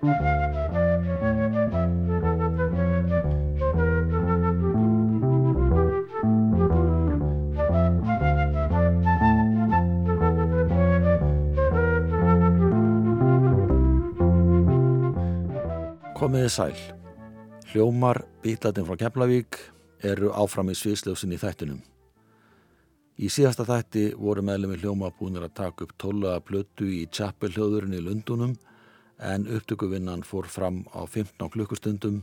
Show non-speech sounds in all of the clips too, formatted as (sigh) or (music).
Komiði sæl. Hljómar býtlatinn frá Keflavík eru áfram í sviðsljósin í þættinum. Í síðasta þætti voru meðlemi hljóma búinir að taka upp tólaða blötu í Chapel-hljóðurinn í Lundunum en upptökuvinnan fór fram á 15 klukkustundum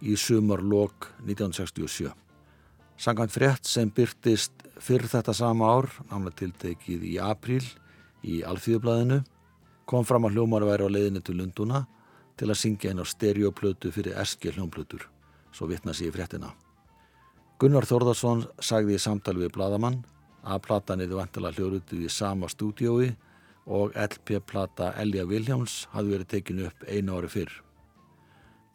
í sumarlokk 1967. Sangant frétt sem byrtist fyrir þetta sama ár, námlega tiltekið í apríl í Alþjóðblæðinu, kom fram að hljómar væri á leiðinu til Lunduna til að syngja einn á stereoplötu fyrir eski hljómplötur, svo vittna sér í fréttina. Gunnar Þórðarsson sagði í samtali við Bladamann að platan eða vantala hljórutuð í sama stúdiói og LP-plata Elja Viljáms hafði verið tekinu upp einu ári fyrr.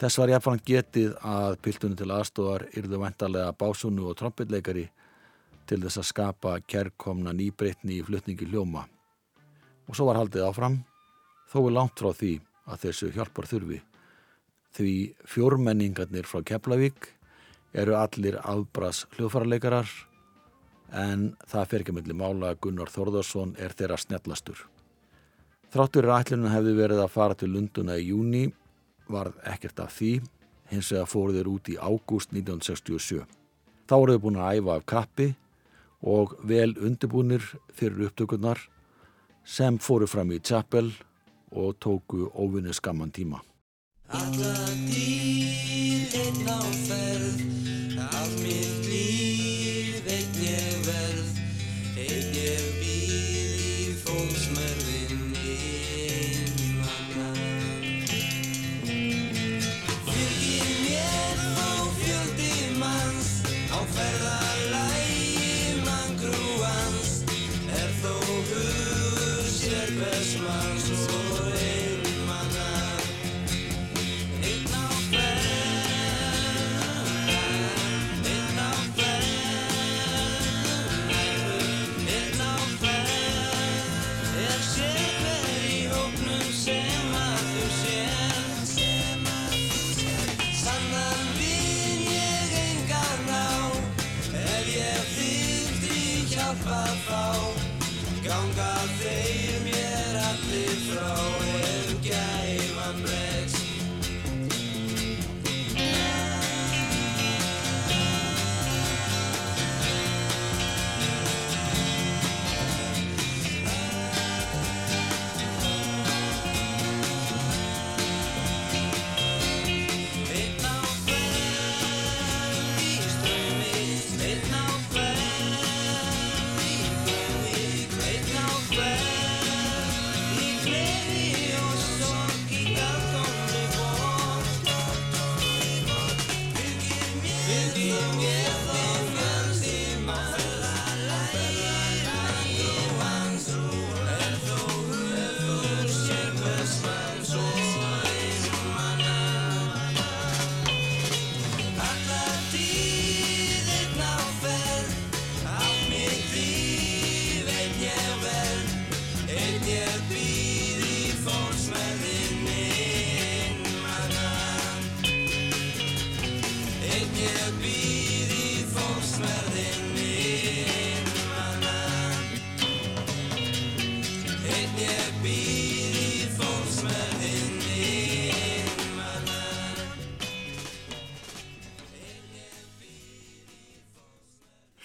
Þess var ég að getið að piltunni til aðstofar yrðu vantarlega básunu og trombitleikari til þess að skapa kærkomna nýbreytni í flutningi hljóma. Og svo var haldið áfram, þó er langt frá því að þessu hjálpar þurfi. Því fjórmenningarnir frá Keflavík eru allir afbras hljóðfarleikarar en það fer ekki melli mála að Gunnar Þorðarsson er þeirra snjallastur. Þráttur er ætlunum hefði verið að fara til Lunduna í júni, varð ekkert af því, hins vegar fóru þeir út í ágúst 1967. Þá voruð þau búin að æfa af kappi og vel undirbúnir fyrir upptökurnar sem fóru fram í Chapel og tóku óvinni skamman tíma. Alla dýrinn á ferð, af mitt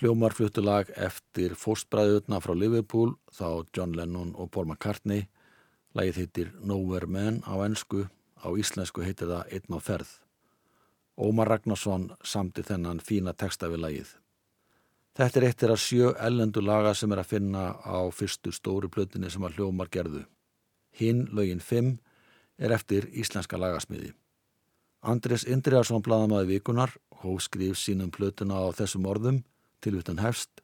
hljómarfluttulag eftir fóstbræðurna frá Liverpool þá John Lennon og Paul McCartney. Lagið heitir Nowhere Man á ennsku á íslensku heitir það Einn á ferð. Ómar Ragnarsson samti þennan fína texta við lagið. Þetta er eittir að sjö ellendu laga sem er að finna á fyrstu stóru plötinni sem að hljómar gerðu. Hinn, lögin 5, er eftir íslenska lagasmiði. Andres Indriðarsson bladamaði vikunar hóf skrif sínum plötuna á þessum orðum tilvittan hefst.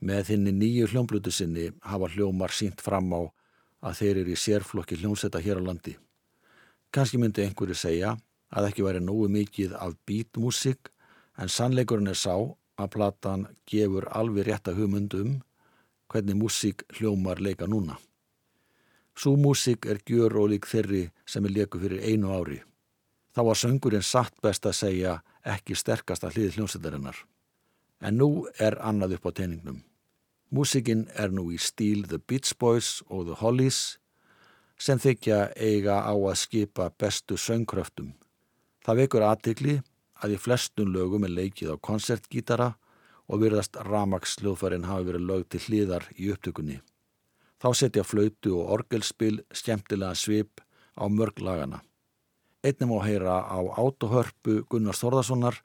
Með þinni nýju hljómblutu sinni hafa hljómar sínt fram á að þeir eru í sérflokki hljómsetta hér á landi. Kanski myndi einhverju segja að ekki væri nógu mikið af beatmusik en sannleikurinn er sá að platan gefur alveg rétta hugmyndum hvernig músík hljómar leika núna. Sú músik er gjör og lík þeirri sem er leku fyrir einu ári. Þá var söngurinn satt best að segja ekki sterkasta hlið hljómsættarinnar. En nú er annað upp á teiningnum. Músikinn er nú í stíl The Beach Boys og The Hollies sem þykja eiga á að skipa bestu söngkröftum. Það vekur aðtikli að í flestum lögum er leikið á koncertgítara og virðast ramagsljóðfærin hafi verið lög til hlýðar í upptökunni. Þá setja flautu og orgelspil skemmtilega svip á mörg lagana. Einnum á heyra á átohörpu Gunnar Þorðarssonar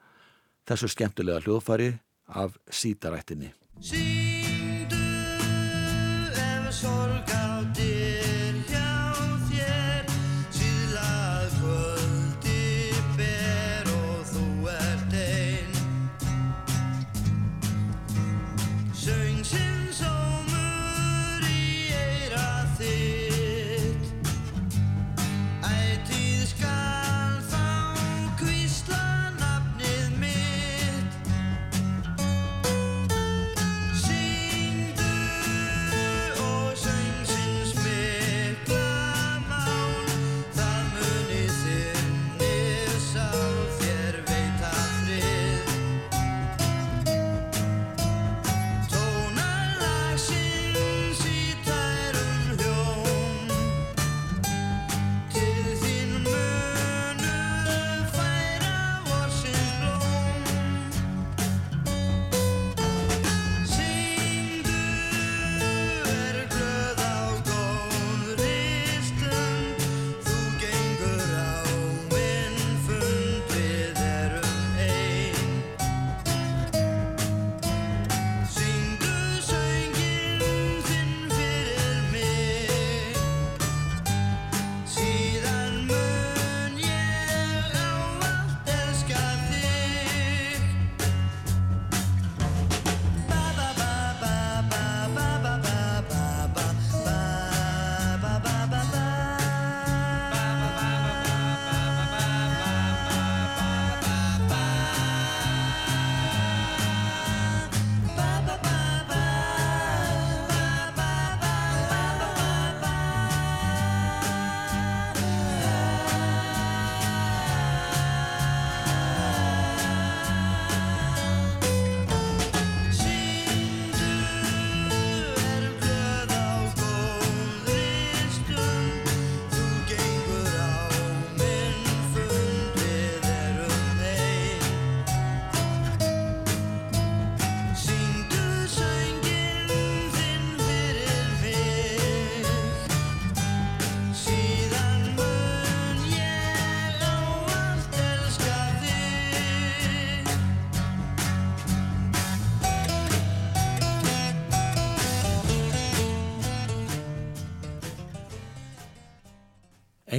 þessu skemmtilega hljóðfæri af sítarættinni.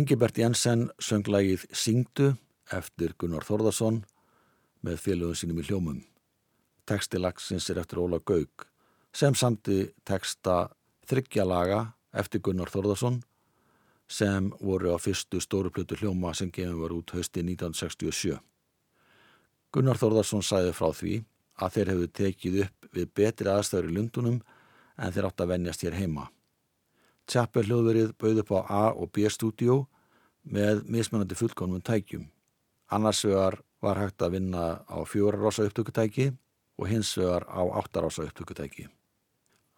Engibert Jensen söng lagið Singdu eftir Gunnar Þorðarsson með félögum sínum í hljómum. Teksti lagsins er eftir Óla Gaug sem samti teksta þryggjalaga eftir Gunnar Þorðarsson sem voru á fyrstu stóruplötu hljóma sem gefum var út hösti 1967. Gunnar Þorðarsson sæði frá því að þeir hefðu tekið upp við betri aðstæður í lundunum en þeir átt að vennjast hér heima. Tjappel hljóðverið bauð upp á A og B stúdíó með mismunandi fullkonum tækjum. Annars vegar var hægt að vinna á fjórarása upptökutæki og hins vegar á áttarása upptökutæki.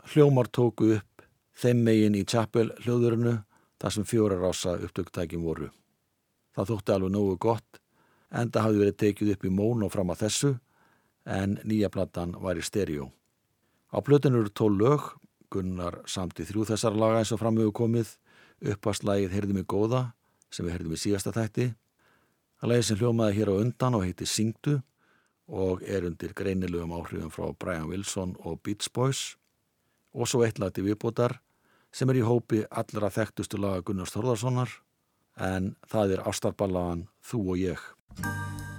Hljómar tóku upp þeim megin í Tjappel hljóðverinu þar sem fjórarása upptökutækin voru. Það þótti alveg nógu gott en það hafði verið tekið upp í món og fram að þessu en nýja platan var í stereo. Á plötinu eru tól lög Gunnar samt í þrjú þessar laga eins og framöfu komið uppastlægið Heyrðum í góða sem við heyrðum í síðasta þætti. Það leiði sem hljómaði hér á undan og heiti Singdu og er undir greinilegum áhrifum frá Brian Wilson og Beach Boys og svo eitt lati viðbótar sem er í hópi allra þekktustu laga Gunnars Þorðarssonar en það er ástarballagan Þú og ég.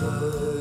good.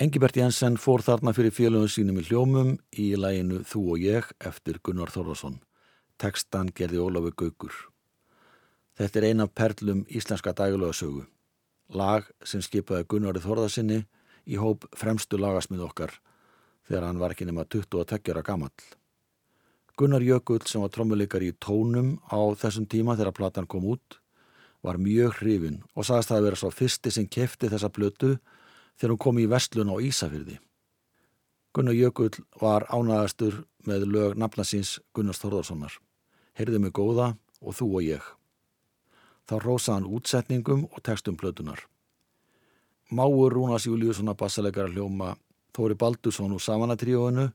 Engibert Jensen fór þarna fyrir félögum sínum í hljómum í læginu Þú og ég eftir Gunnar Þorðarsson. Tekstan gerði Ólafi Gaugur. Þetta er eina perlum íslenska dægulegasögu. Lag sem skipaði Gunnari Þorðarsinni í hóp fremstu lagasmið okkar þegar hann var ekki nema 22 ára gammal. Gunnar Jökull sem var trommuleikar í tónum á þessum tíma þegar platan kom út var mjög hrifin og sagðist það að vera svo fyrsti sem kefti þessa blötu þegar hún kom í vestlun á Ísafyrði. Gunnar Jökull var ánaðastur með lög nafnasins Gunnars Þorðarssonar. Heyrðu mig góða og þú og ég. Þá rósa hann útsetningum og textum plötunar. Máur Rúnas Júliussonar bassalegara hljóma Þóri Baldursson úr Samanatríóinu,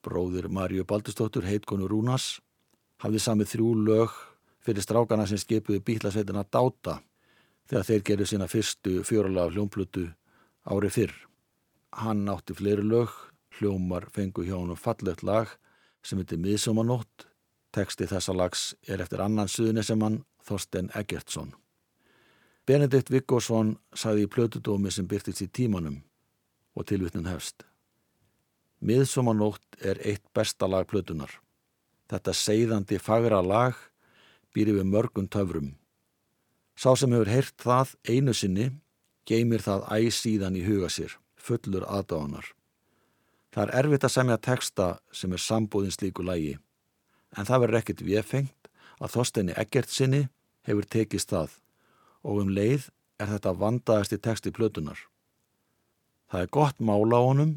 bróðir Marju Baldurstóttur heitkonu Rúnas, hafði samið þrjú lög fyrir strákana sem skipuði bítlasveitina Dáta þegar þeir gerðu sína fyrstu fjóralega hljómplutu ári fyrr. Hann átti fleiri lög, hljómar fengu hjá hann um fallegt lag sem heitir Miðsumanótt. Teksti þessa lags er eftir annan suðunesemann Þorsten Eggertsson. Benedikt Vikkosson sagði í plötudómi sem byrtist í tímanum og tilvittnin hefst. Miðsumanótt er eitt besta lag plötunar. Þetta seiðandi fagra lag býri við mörgum töfrum. Sá sem hefur heyrt það einu sinni geymir það æsíðan í huga sér, fullur aðdáðanar. Það er erfitt að semja texta sem er sambúðin slíku lægi, en það verður ekkit viðfengt að þóstenni ekkert sinni hefur tekist það og um leið er þetta vandaðast í texti plötunar. Það er gott mála á honum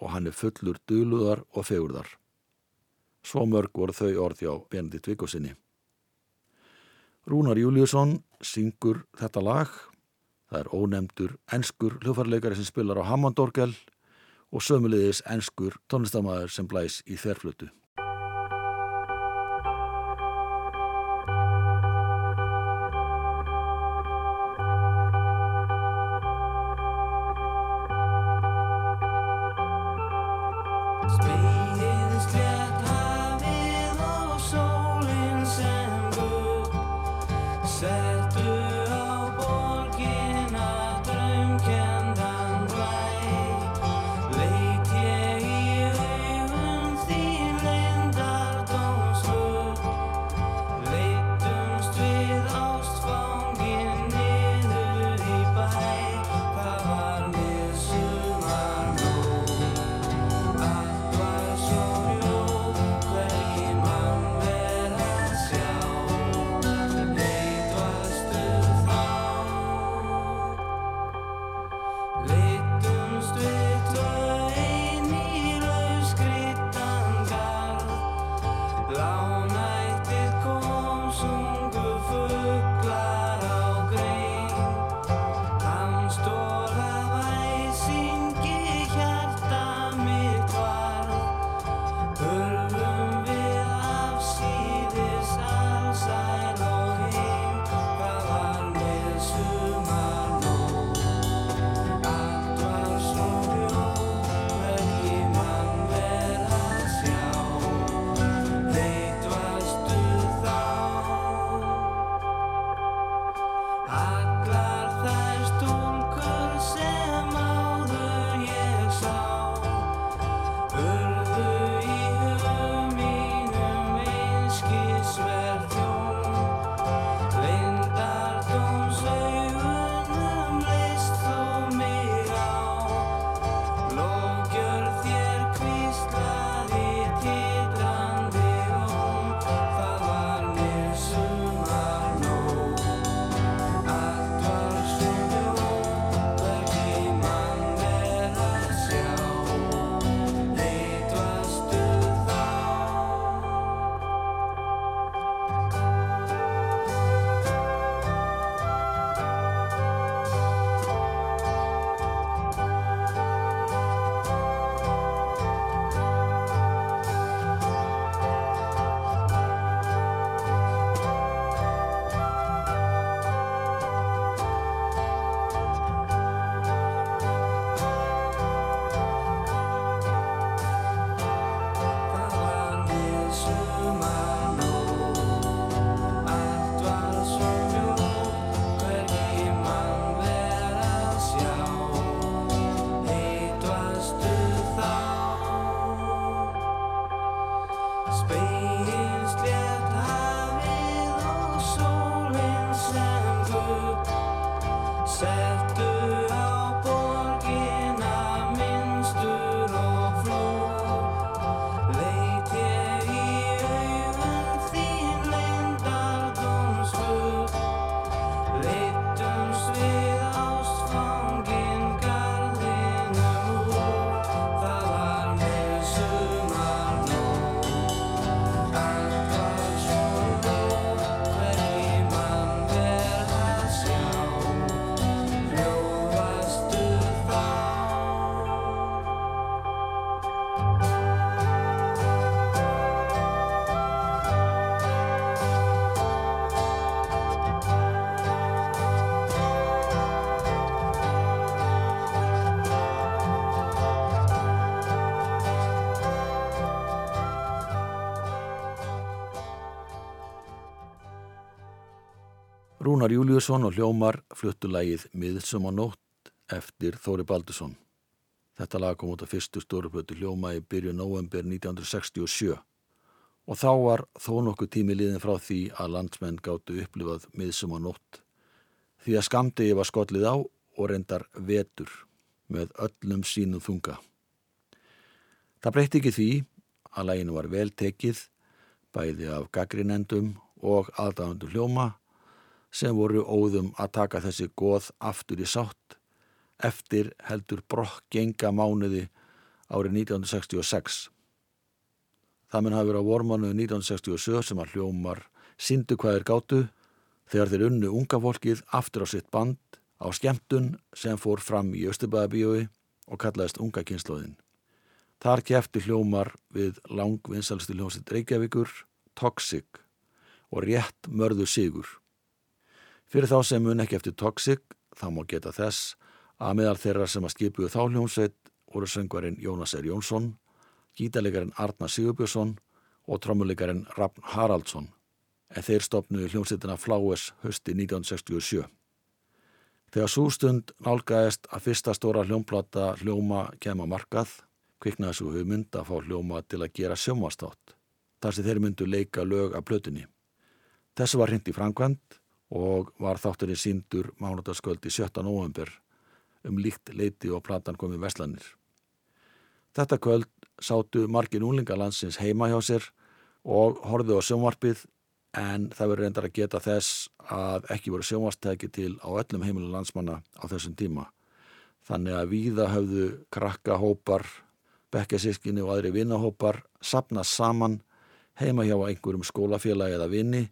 og hann er fullur duluðar og fegurðar. Svo mörg voru þau orði á Benedikt Vikkosinni. Rúnar Júliusson syngur þetta lag Það er ónemdur ennskur hljófarleikari sem spilar á Hammondorgel og sömulegis ennskur tónlistamæður sem blæs í þerflutu. Rúnar Júliusson og Hljómar fluttu lægið Miðsum á nótt eftir Þóri Baldursson. Þetta lag kom út af fyrstu stórupötu Hljóma í byrju november 1967 og þá var þó nokkuð tími liðin frá því að landsmenn gáttu upplifað Miðsum á nótt því að skamdegi var skollið á og reyndar vetur með öllum sínum þunga. Það breytti ekki því að læginu var vel tekið bæði af gaggrinendum og aðdáðandu hljóma sem voru óðum að taka þessi goð aftur í sátt eftir heldur brokk genga mánuði árið 1966. Það mun hafi verið á vormánuðu 1967 sem að hljómar sindu hvaðir gátu þegar þeir unnu unga fólkið aftur á sitt band á skemmtun sem fór fram í Östubæðabíói og kallaðist Unga kynnslóðin. Þar kefti hljómar við langvinsalsti hljómsitt Reykjavíkur, Toxic og rétt mörðu sigur. Fyrir þá sem mun ekki eftir Toxic þá má geta þess að meðal þeirra sem að skipuðu þá hljómsveit voru söngvarinn Jónas R. Jónsson, gítarleikarin Arna Sigurbjörnsson og trommuleikarin Ragn Haraldsson en þeir stopnuði hljómsveitina Flaues hösti 1967. Þegar sústund nálgæðist að fyrsta stóra hljómplata hljóma kema markað, kviknaði svo hugmynd að fá hljóma til að gera sjómastátt, þar sem þeir myndu leika lög af plötunni. Þessu var hreint í Frankvænd og var þátturinn síndur mánudagskvöld í 17. november um líkt leiti og platan komið veslanir. Þetta kvöld sátu margin úlingalandsins heima hjá sér og horfið á sjómarpið en það verður reyndar að geta þess að ekki voru sjónvastæki til á öllum heimilu landsmanna á þessum tíma. Þannig að víða höfðu krakkahópar, bekkesískinni og aðri vinnahópar sapnast saman heima hjá einhverjum skólafélagi eða vinni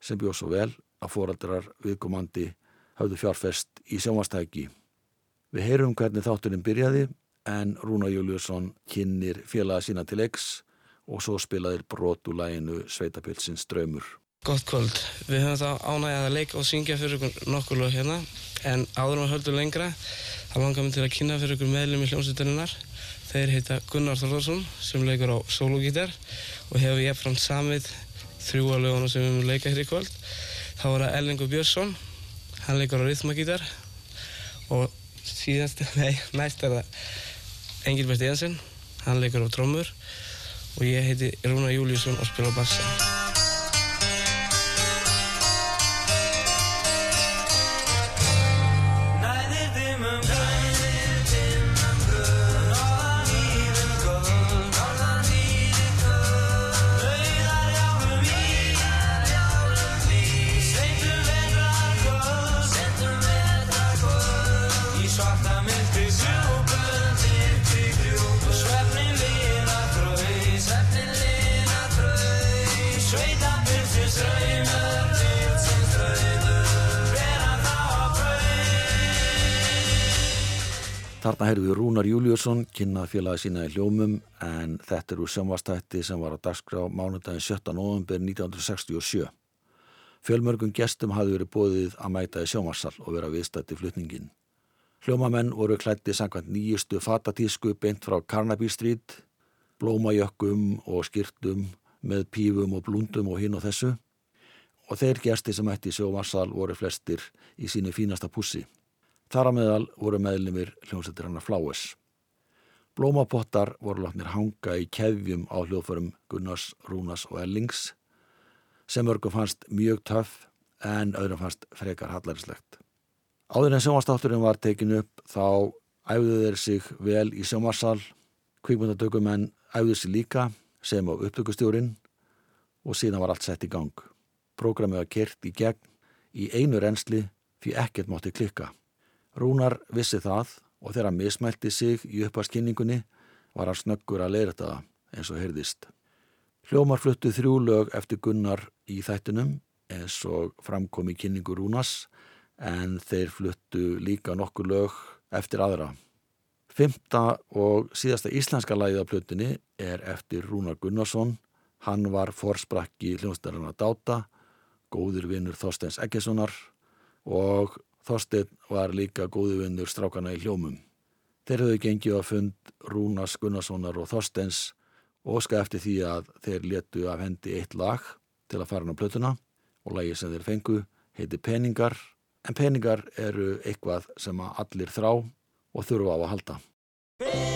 sem bjóð svo vel að fóraldrar viðkomandi höfðu fjárfest í sjónvastæki. Við heyrum hvernig þátturinn byrjaði en Rúna Júliusson kynir félaga sína til X og svo spilaðir brotulæginu Sveitapilsins Ströymur. Gott kvöld. Við höfum það ánægðað að leika og syngja fyrir ykkur nokkur lög hérna en áður og höldum lengra þá langar við til að kynna fyrir ykkur meðlum í hljómsveitarinnar. Þeir heita Gunnar Þorðarsson sem leikur á sólogítar og hefur ég frá samið þrjú að löguna sem við höfum leika hér í kvöld. Þá er það Ellingur Björnsson, hann leikur á rithmagítar. Og síðast, (laughs) nei, næst er það Engilbert Jensen, hann leikur á trómur og ég heiti Rúna Júliusson og spila á bassa. Heyrðu Rúnar Júliusson kynnað félagi sína í hljómum en þetta eru sjónvastætti sem var á dagskrá mánudagin 17. november 1967. Fjölmörgum gestum hafði verið bóðið að mæta í sjónvassal og vera viðstætti flutningin. Hljómamenn voru klætti sangkvæmt nýjustu fatatísku beint frá Carnaby Street, blómajökkum og skirtum með pífum og blúndum og hinn og þessu og þeir gesti sem ætti í sjónvassal voru flestir í sínu fínasta pussi. Þar að meðal voru meðlumir hljómsættir hann að fláes. Blómapottar voru látnir hanga í kefjum á hljóðförum Gunnars, Rúnas og Ellings sem örgum fannst mjög töff en öðrum fannst frekar hallarislegt. Áður en sjónvastátturinn var tekin upp þá æfðu þeir sig vel í sjónvarsal, kvíkmyndadökumenn æfðu sig líka sem á upptökustjórin og síðan var allt sett í gang. Prógramið var kert í gegn í einu reynsli því ekkert mótti klikka. Rúnar vissi það og þegar hann mismælti sig í uppastkynningunni var hann snöggur að leira þetta eins og heyrðist. Hljómar fluttu þrjú lög eftir Gunnar í þættinum eins og framkom í kynningu Rúnas en þeir fluttu líka nokkur lög eftir aðra. Fymta og síðasta íslenska lagið af plötunni er eftir Rúnar Gunnarsson. Hann var forsprakki hljómsdærarna Dáta, góður vinnur Þorsteins Eggessonar og Þorstein var líka góði vinnur strákana í hljómum. Þeir höfðu gengið að fund Rúnas Gunnarssonar og Þorsteins og óska eftir því að þeir letu af hendi eitt lag til að fara á plötuna og lagi sem þeir fengu heiti peningar en peningar eru eitthvað sem allir þrá og þurfa á að halda.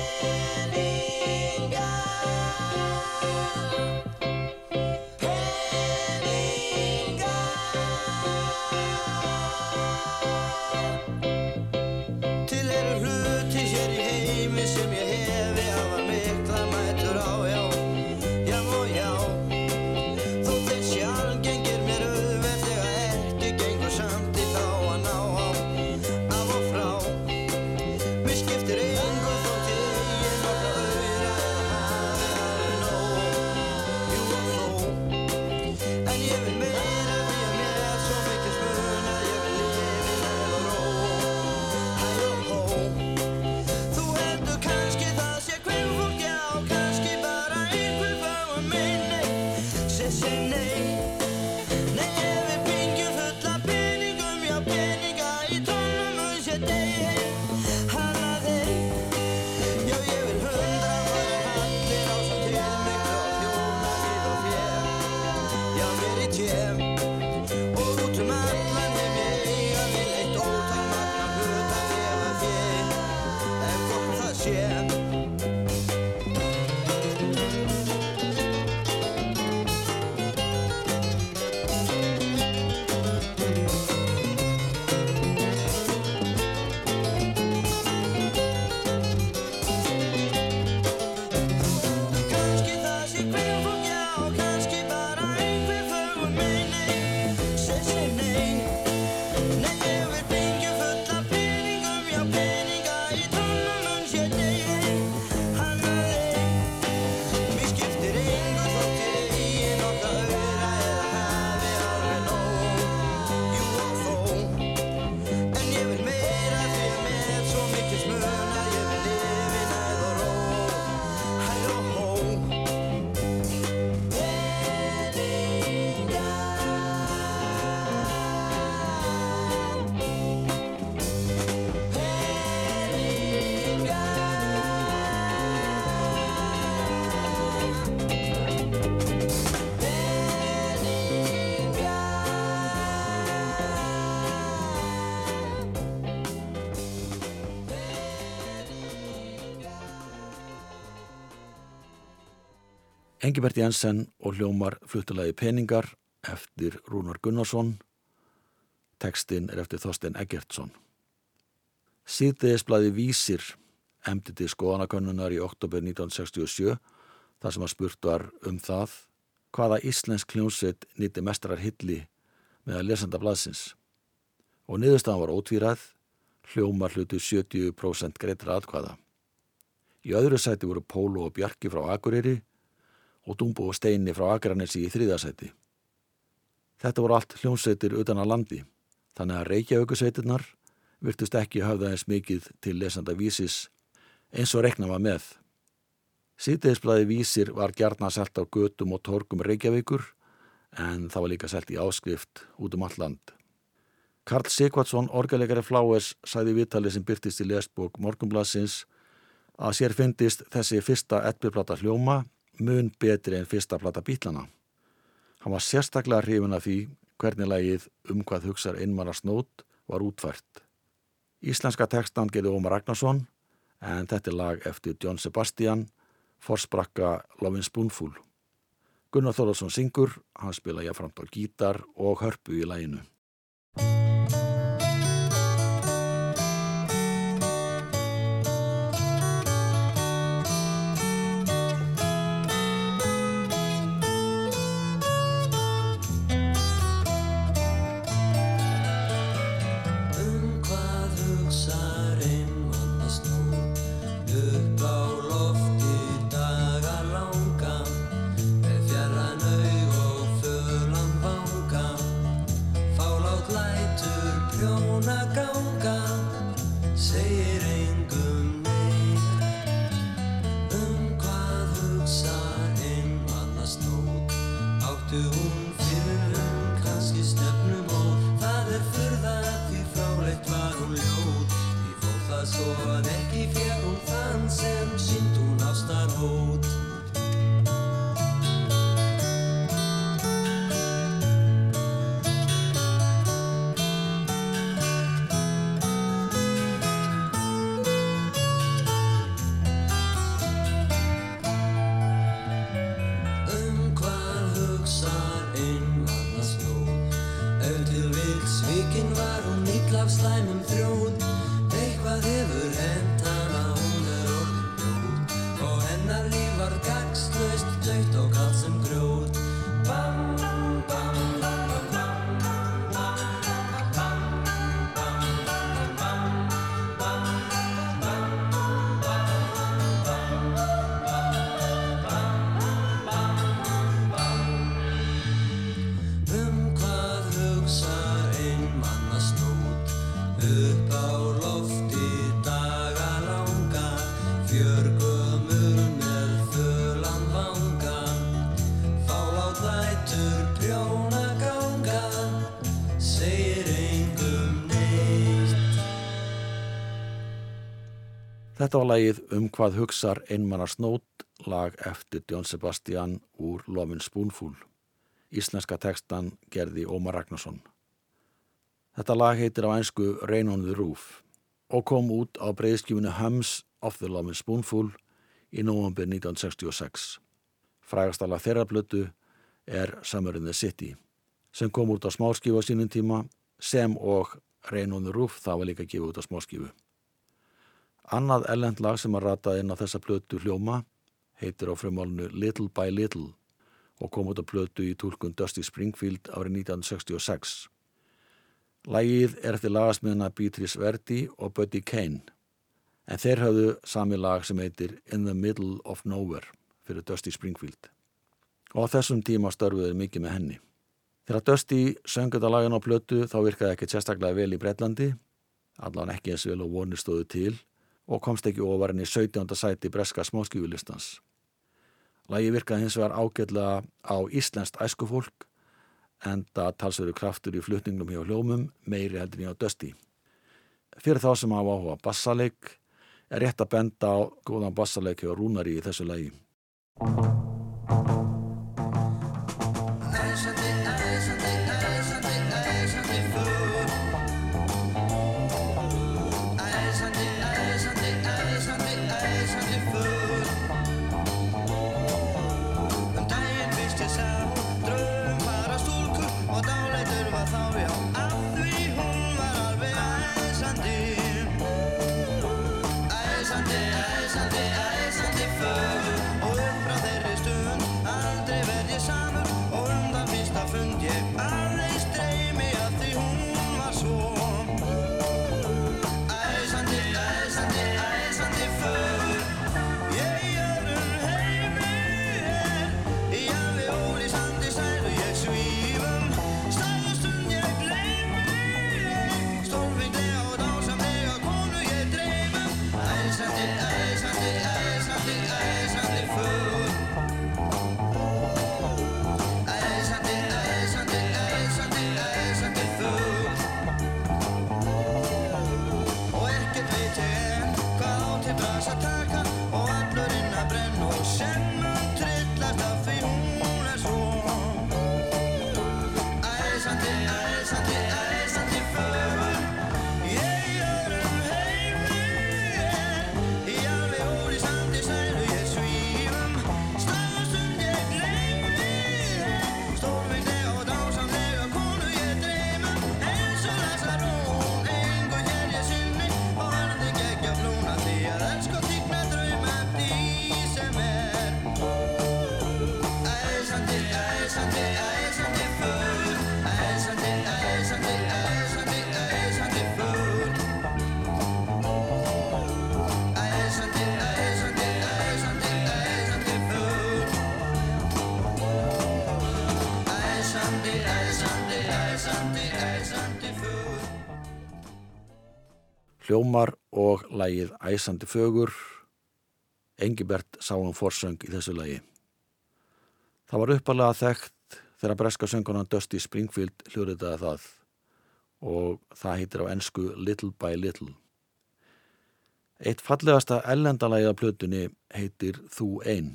Engibert Jensen og hljómar fluttilagi Peningar eftir Rúnar Gunnarsson. Tekstinn er eftir Þorstein Eggertsson. Síðdegisblæði Vísir emdi til skoðanakönnunar í oktober 1967 þar sem að spurt var um það hvaða íslensk kljónsveit nýtti mestrar hilli með að lesenda blaðsins. Og niðurstaðan var ótvíræð, hljómar hlutu 70% greitra atkvaða. Í öðru sæti voru Pólo og Bjarki frá Akureyri og Dumbo og Steini frá Akranesi í þriðasæti. Þetta voru allt hljómsveitir utan að landi, þannig að Reykjavíkusveitirnar virtust ekki hafða eins mikið til lesanda vísis eins og rekna var með. Sýteðisblæði vísir var gerna selt á götum og torkum Reykjavíkur en það var líka selt í áskrift út um all land. Karl Sigvardsson, orgalegari Fláes, sæði viðtalið sem byrtist í lesbók Morgunblassins að sér fyndist þessi fyrsta ettbyrplata hljóma mun betri en fyrsta plata bítlana. Hann var sérstaklega hrifin af því hvernig lægið um hvað hugsar einmannar snót var útfært. Íslenska tekstan geði Ómar Ragnarsson en þetta er lag eftir John Sebastian, forsprakka Lovin Spoonful. Gunnar Þorðarsson syngur, hann spila jáframt á gítar og hörpu í læginu. Þetta var lagið um hvað hugsar einmannar snót lag eftir John Sebastian úr Lovin Spoonful. Íslenska tekstan gerði Ómar Ragnarsson. Þetta lag heitir á einsku Rain on the Roof og kom út á breyðskjuminu Hums of the Lovin Spoonful í nóvambir 1966. Frægastala þeirra blötu er Summer in the City sem kom út á smáskifu á sínum tíma sem og Rain on the Roof það var líka gefið út á smáskifu. Annað ellend lag sem að rataði inn á þessa plötu hljóma heitir á frumálinu Little by Little og kom út á plötu í tólkun Dusty Springfield árið 1966. Lagið er eftir lagasmiðna Beatrice Verdi og Buddy Kane en þeir hafðu sami lag sem heitir In the Middle of Nowhere fyrir Dusty Springfield og á þessum tíma störfuður mikið með henni. Þegar Dusty söng þetta lagin á plötu þá virkaði ekki sérstaklega vel í Breitlandi allan ekki eins vel og vonir stóðu til og komst ekki ofar enn í 17. sæti breska smáskjúvilistans. Lagi virkaði hins vegar ágætlega á íslenskt æskufólk en það talsveru kraftur í flutningum hjá hljómum meiri heldur í á dösti. Fyrir þá sem hafa áhuga bassaleik er rétt að benda á góðan bassaleik hjá Rúnari í þessu lagi. Hljómar og lagið Æsandi fögur. Engibert sá um forsöng í þessu lagi. Það var uppalega þekkt þegar breska söngunan Dusty Springfield hljóriðaði það og það heitir á ensku Little by Little. Eitt fallegasta ellendalagið af plötunni heitir Þú ein.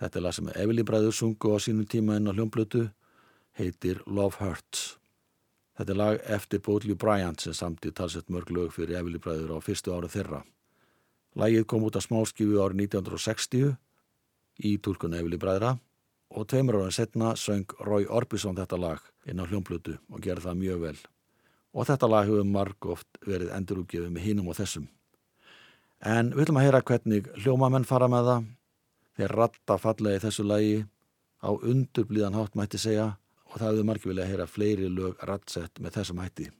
Þetta er lag sem Evili bræður sungu á sínum tíma inn á hljómplötu, heitir Love Hurts. Þetta er lag eftir Bodley Bryant sem samtið talsett mörg lög fyrir Evili bræður á fyrstu ára þeirra. Lagið kom út af smáskifu árið 1960 í tólkun Evili bræðra og tveimur ára setna söng Rói Orbison þetta lag inn á hljómblutu og gerði það mjög vel. Og þetta lag hefur marg oft verið endurúgjöfið með hínum og þessum. En við viljum að heyra hvernig hljómamenn fara með það. Þeir ratta fallega í þessu lagi á undurblíðan hátt mætti segja og það hefur margir vilja að heyra fleiri lög rattsett með þessum hætti.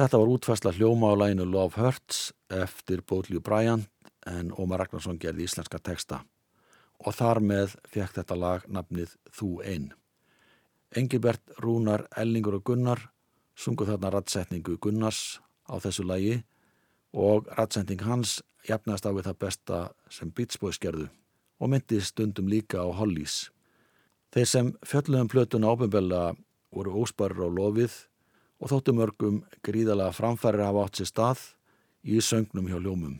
Þetta var útfærsla hljóma á læginu Love Hurts eftir Bóðljú Bryant en Ómar Ragnarsson gerði íslenska texta og þar með fekk þetta lag nafnið Þú Ein. Engilbert, Rúnar, Ellingur og Gunnar sungu þarna rattsetningu Gunnars á þessu lagi og rattsetning hans jafnast á við það besta sem Beach Boys gerðu og myndi stundum líka á Hollies. Þeir sem fjöllum plötuna ábyrmbella voru ósparur á lofið og þóttu mörgum gríðalega framfærir hafa átt sér stað í söngnum hjá ljómum.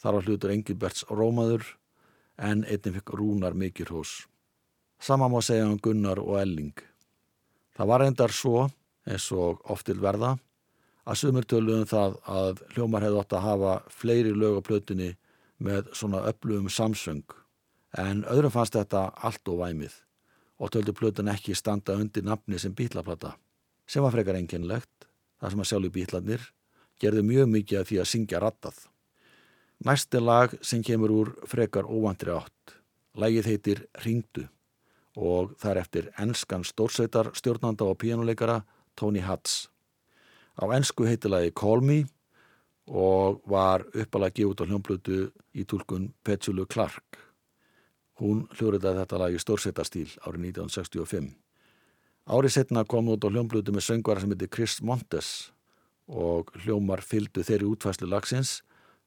Þar var hlutur Engilberts rómaður en einnig fikk rúnar mikið hrós. Sama má segja um Gunnar og Elling. Það var endar svo, eins og oftil verða, að sumur töluðum það að hljómar hefði átt að hafa fleiri lög á plötunni með svona öflugum samsöng, en öðrum fannst þetta allt og væmið og töldu plötun ekki standa undir nafni sem bítlaplata, sem var frekar enginlegt, þar sem að sjálfu bítlarnir gerðu mjög mikið af því að syngja rattað. Næsti lag sem kemur úr frekar óvandri átt. Lagið heitir Ringdu og það er eftir enskan stórsveitar stjórnanda og píanuleikara Tony Hatz. Á ensku heitir lagi Call Me og var uppalagi út á hljómblutu í tólkun Petjulu Clark. Hún hljóriðaði þetta lag í stórsveitarstýl árið 1965. Árið setna kom út á hljómblutu með söngvara sem heitir Chris Montes og hljómar fylgdu þeirri útfæslu lagsins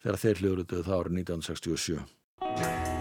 þegar þeir hljóruðu það árið 1967.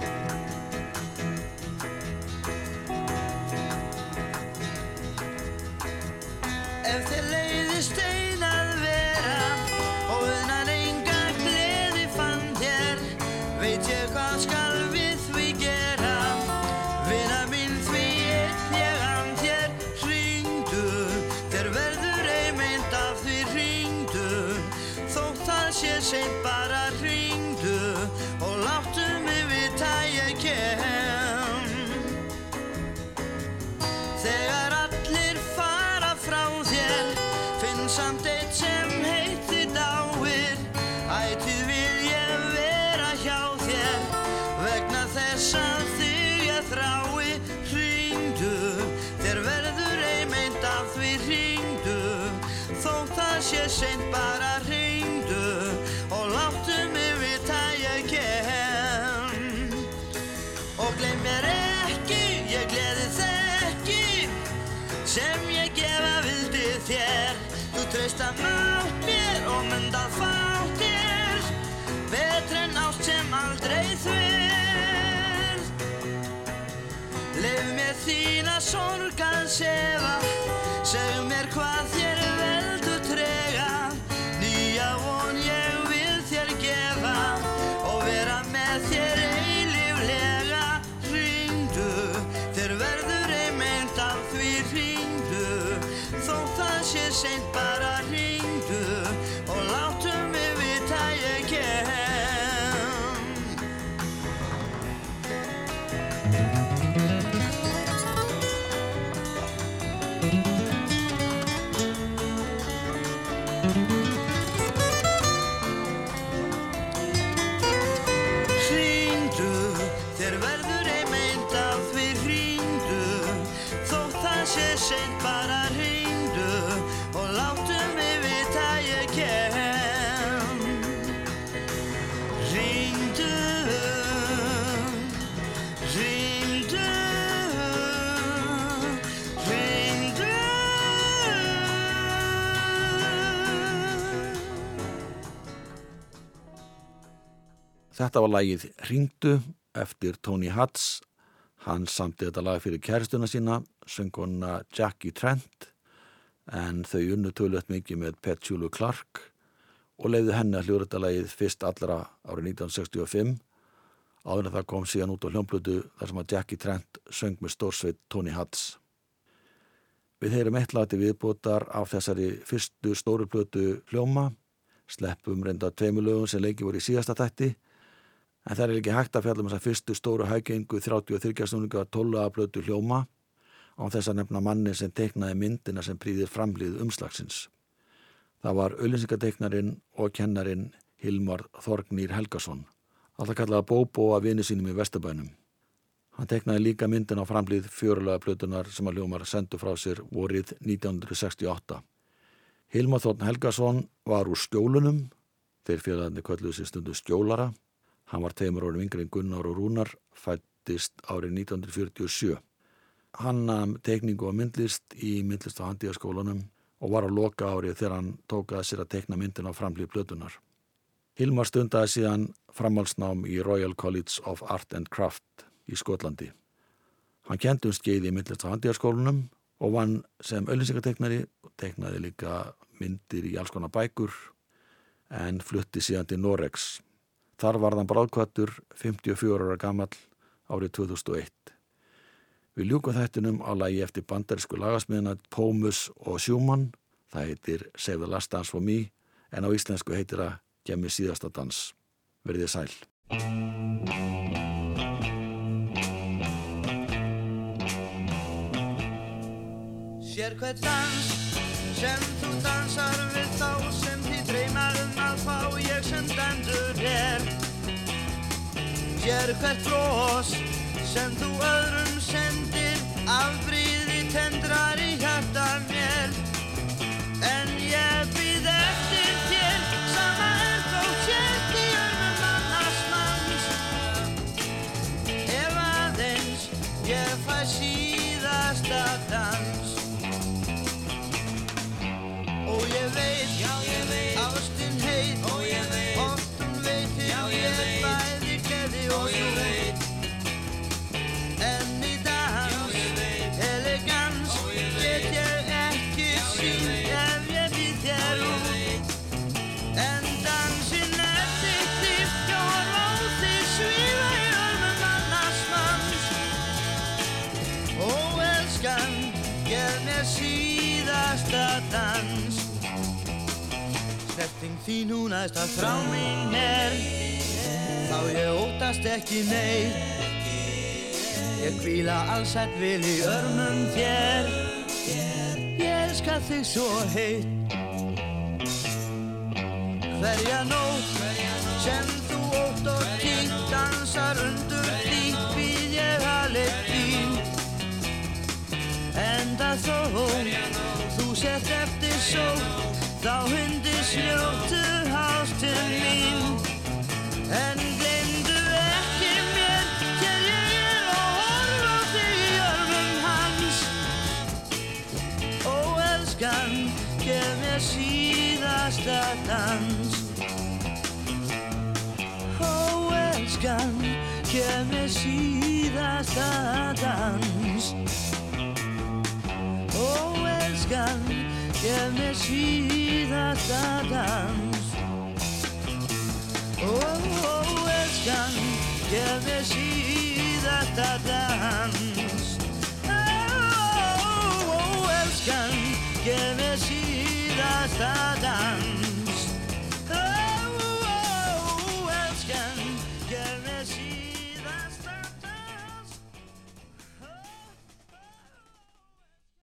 þína sorg að sefa Þetta var lagið Ringdu eftir Tony Hatz. Hann samti þetta lag fyrir kæristuna sína, sönguna Jackie Trent, en þau unnu tölvöld mikið með Petjúlu Clark og leiði henni að hljóra þetta lagið fyrst allra árið 1965. Áður en það kom síðan út á hljómblötu þar sem að Jackie Trent söng með stórsveit Tony Hatz. Við heyrum eitt lag til viðbótar af þessari fyrstu stóru plötu hljóma, sleppum reynda tveimur lögum sem leiki voru í síðasta þætti, En það er ekki hægt að fjalla um þess að fyrstu stóru hægengu 33 snúninga 12 að blötu hljóma án þess að nefna manni sem teiknaði myndina sem príðir framlið umslagsins. Það var auðlýsingateiknarin og kennarin Hilmar Þorgnýr Helgason, alltaf kallaða Bóbó að vini sínum í Vesturbænum. Hann teiknaði líka myndin á framlið fjörulega blötunar sem að hljómar sendu frá sér vorið 1968. Hilmar Þorn Helgason var úr skjólunum, þeir fjölaðandi kölluðu sér stundu skjólara, Hann var teimur orðin yngri en Gunnar og Rúnar, fættist árið 1947. Hann nam tekningu og myndlist í myndlist á handíðaskólanum og var á loka árið þegar hann tókaði sér að tekna myndin á framlýð blötunar. Hilmar stundaði síðan framhalsnám í Royal College of Art and Craft í Skotlandi. Hann kendi um skeiði í myndlist á handíðaskólanum og vann sem öllinsingateknari og teknaði líka myndir í alls konar bækur en flutti síðan til Noregs Þar var þann bráðkvættur 54 ára gamall árið 2001. Við ljúkum þættinum á lagi eftir bandarísku lagasmiðina Pómus og Sjúmann. Það heitir Save the Last Dance for Me en á íslensku heitir það Gemmi síðasta dans. Verðið sæl. Sér hver dans sem þú dansar við þá Sér hvert bros sem þú öðrum sendir afbríði tendrar í hjarta mér. En ég býð Þín hún aðeins að frá mín er Þá ég óttast ekki neitt. Ég kvíla allsett vil í örmum þér. Ég elska þig svo heitt. Hverja nótt sem þú ótt og tínt Dansar undur því býð ég að leik þín Enda þó þú sett eftir sótt Þá hundi sljóttu hástu mín. En glemdu ekki mér Hér ég er og á þig í örmum hans. Ó, elskan, gef mér síðasta dans. Ó, elskan, gef mér síðasta dans. Ó, elskan, gef mér síðasta dans Ó, elskan, gef mér síðasta dans Ó, elskan, gef mér síðasta dans